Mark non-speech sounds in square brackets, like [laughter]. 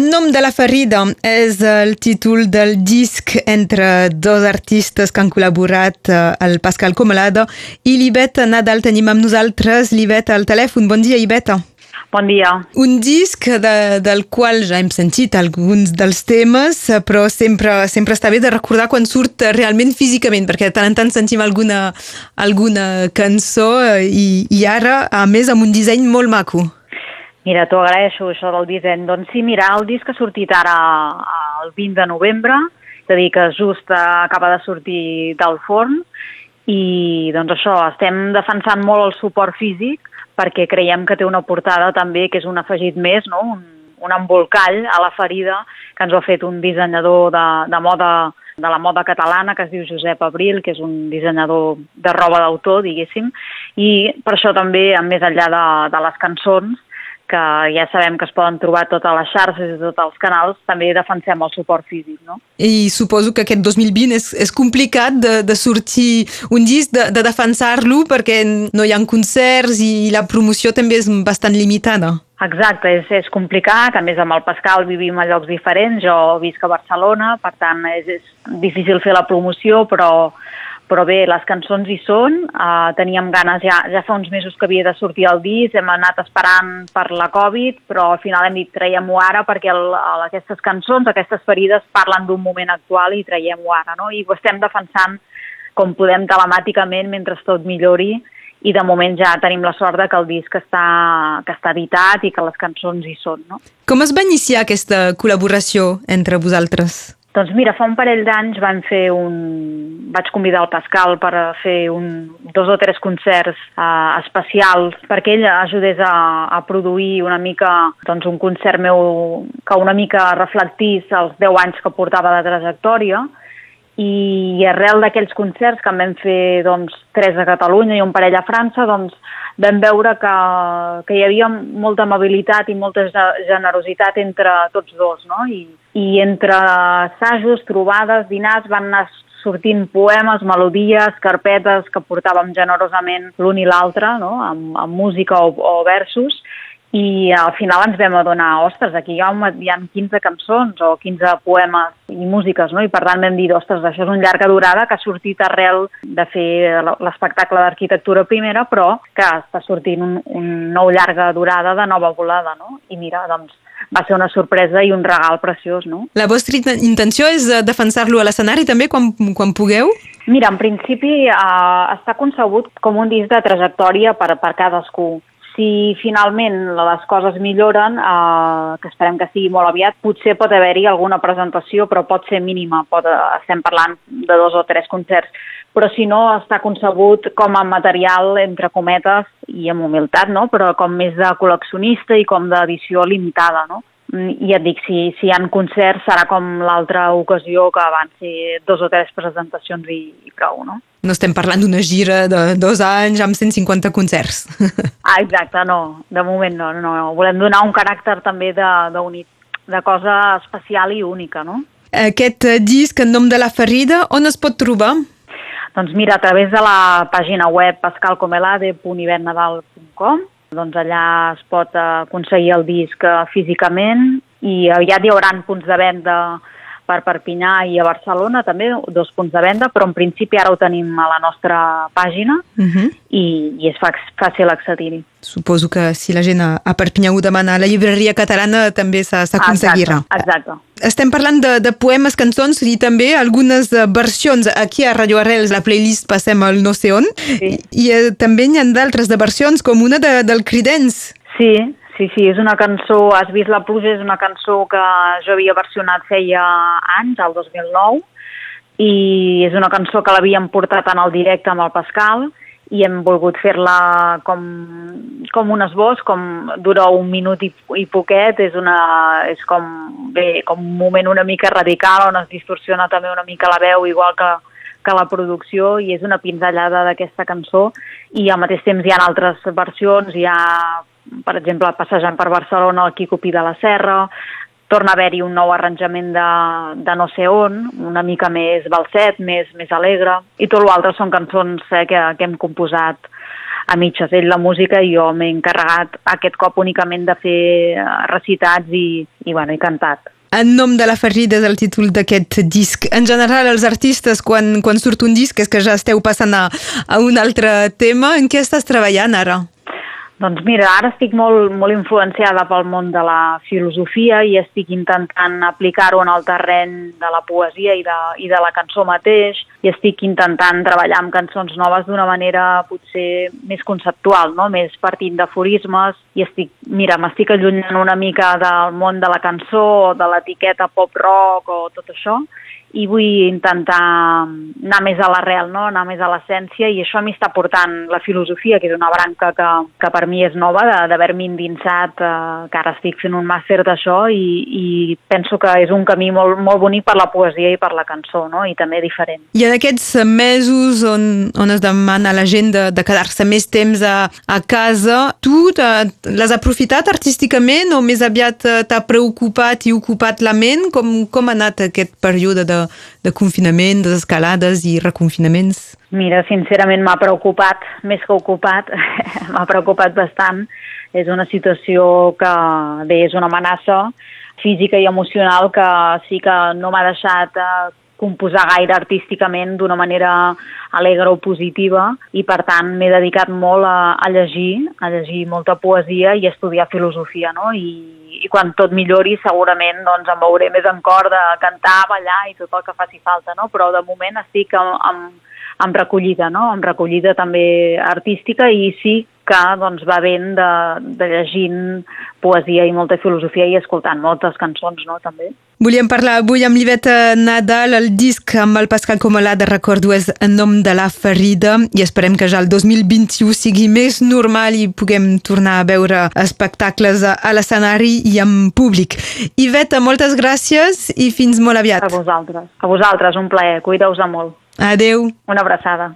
En nom de la ferida és el títol del disc entre dos artistes que han col·laborat, eh, el Pascal Comelada i l'Iveta Nadal. Tenim amb nosaltres l'Iveta al telèfon. Bon dia, Iveta. Bon dia. Un disc de, del qual ja hem sentit alguns dels temes, però sempre, sempre està bé de recordar quan surt realment físicament, perquè de tant en tant sentim alguna, alguna cançó eh, i, i ara, a més, amb un disseny molt maco. Mira, t'ho agraeixo, això del disseny. Doncs sí, mira, el disc ha sortit ara el 20 de novembre, és a dir, que just acaba de sortir del forn, i doncs això, estem defensant molt el suport físic perquè creiem que té una portada també que és un afegit més, no? un, un embolcall a la ferida que ens ho ha fet un dissenyador de, de moda de la moda catalana que es diu Josep Abril, que és un dissenyador de roba d'autor, diguéssim, i per això també, més enllà de, de les cançons, que ja sabem que es poden trobar totes les xarxes i tots els canals, també defensem el suport físic, no? I suposo que aquest 2020 és, és complicat de, de sortir un disc, de, de defensar-lo, perquè no hi ha concerts i la promoció també és bastant limitada. Exacte, és, és complicat, a més amb el Pascal vivim a llocs diferents, jo visc a Barcelona, per tant és, és difícil fer la promoció, però però bé, les cançons hi són, uh, teníem ganes, ja, ja fa uns mesos que havia de sortir el disc, hem anat esperant per la Covid, però al final hem dit traiem-ho ara perquè el, el, aquestes cançons, aquestes ferides parlen d'un moment actual i traiem-ho ara, no? I ho estem defensant com podem telemàticament mentre tot millori i de moment ja tenim la sort de que el disc està, que està editat i que les cançons hi són, no? Com es va iniciar aquesta col·laboració entre vosaltres? Doncs mira, fa un parell d'anys van fer un... vaig convidar el Pascal per fer un, dos o tres concerts uh, especials perquè ell ajudés a, a produir una mica doncs, un concert meu que una mica reflectís els 10 anys que portava de trajectòria i arrel d'aquells concerts que en vam fer doncs, tres a Catalunya i un parell a França, doncs vam veure que, que hi havia molta amabilitat i molta generositat entre tots dos, no? I, i entre assajos, trobades, dinars, van anar sortint poemes, melodies, carpetes que portàvem generosament l'un i l'altre, no? amb, amb música o, o versos, i al final ens vam adonar, ostres, aquí hi ha, hi ha 15 cançons o 15 poemes i músiques, no? I per tant vam dir, ostres, això és un llarga durada que ha sortit arrel de fer l'espectacle d'arquitectura primera, però que està sortint un, un nou llarga durada de nova volada, no? I mira, doncs, va ser una sorpresa i un regal preciós, no? La vostra intenció és eh, defensar-lo a l'escenari també quan, quan pugueu? Mira, en principi eh, està concebut com un disc de trajectòria per, per cadascú si finalment les coses milloren, eh, que esperem que sigui molt aviat, potser pot haver-hi alguna presentació, però pot ser mínima. Pot, eh, estem parlant de dos o tres concerts. Però si no, està concebut com a material, entre cometes, i amb humilitat, no? però com més de col·leccionista i com d'edició limitada. No? Mm, i et dic, si, si hi ha concerts serà com l'altra ocasió que van ser dos o tres presentacions i, i prou, no? No estem parlant d'una gira de dos anys amb 150 concerts. [laughs] ah, exacte, no, de moment no, no, no. Volem donar un caràcter també de, de, unit, de cosa especial i única, no? Aquest disc en nom de la ferida, on es pot trobar? Doncs mira, a través de la pàgina web pascalcomelade.ivernadal.com doncs allà es pot aconseguir el disc eh, físicament i aviat hi haurà punts de venda per Perpinyà i a Barcelona també, dos punts de venda, però en principi ara ho tenim a la nostra pàgina uh mhm. -huh. i, i és fàcil accedir-hi. Suposo que si la gent a Perpinyà ho demana a la llibreria catalana també s'aconseguirà. Exacte, exacte. Estem parlant de, de poemes, cançons i també algunes eh, versions. Aquí a Radio Arrels, la playlist passem al no sé on, sí. i, i eh, també n'hi ha d'altres de versions, com una de, del Cridens. Sí, Sí, sí, és una cançó, Has vist la pluja, és una cançó que jo havia versionat feia anys, el 2009, i és una cançó que l'havíem portat en el directe amb el Pascal i hem volgut fer-la com, com un esbós, com dura un minut i, i poquet, és, una, és com, bé, com un moment una mica radical on es distorsiona també una mica la veu, igual que, que la producció, i és una pinzellada d'aquesta cançó, i al mateix temps hi ha altres versions, hi ha per exemple, passejant per Barcelona el Quico Pi de la Serra, torna a haver-hi un nou arranjament de, de no sé on, una mica més balset, més, més alegre, i tot l'altre són cançons eh, que, que hem composat a mitges, ell la música i jo m'he encarregat aquest cop únicament de fer eh, recitats i, i, bueno, i cantat. En nom de la Ferrida és el títol d'aquest disc. En general, els artistes, quan, quan surt un disc, és que ja esteu passant a, a un altre tema. En què estàs treballant ara? Doncs mira, ara estic molt, molt influenciada pel món de la filosofia i estic intentant aplicar-ho en el terreny de la poesia i de, i de la cançó mateix i estic intentant treballar amb cançons noves d'una manera potser més conceptual, no? més partint d'aforismes i estic, mira, m'estic allunyant una mica del món de la cançó o de l'etiqueta pop-rock o tot això i vull intentar anar més a l'arrel, no? anar més a l'essència i això m'hi està portant la filosofia, que és una branca que, que per mi és nova, d'haver-m'hi endinsat, eh, que ara estic fent un màster d'això i, i penso que és un camí molt, molt bonic per la poesia i per la cançó, no? i també diferent. I en aquests mesos on, on es demana a la gent de, de quedar-se més temps a, a casa, tu l'has aprofitat artísticament o més aviat eh, t'ha preocupat i ocupat la ment? Com, com ha anat aquest període de, de confinament, desescalades i reconfinaments? Mira, sincerament m'ha preocupat, més que ocupat, [laughs] m'ha preocupat bastant. És una situació que, bé, és una amenaça física i emocional que sí que no m'ha deixat eh, composar gaire artísticament d'una manera alegre o positiva i per tant m'he dedicat molt a, a llegir, a llegir molta poesia i a estudiar filosofia, no? I quan tot millori segurament doncs, em veuré més en cor de cantar, ballar i tot el que faci falta, no? però de moment estic amb, amb, amb recollida, no? amb recollida també artística i sí que doncs, va ben de, de llegint poesia i molta filosofia i escoltant moltes cançons, no?, també. Volíem parlar avui amb l'Iveta Nadal, el disc amb el Pascal Comalà de recordo és En nom de la ferida i esperem que ja el 2021 sigui més normal i puguem tornar a veure espectacles a, l'escenari i en públic. Iveta, moltes gràcies i fins molt aviat. A vosaltres. A vosaltres, un plaer. Cuideu-vos molt. Adeu. Una abraçada.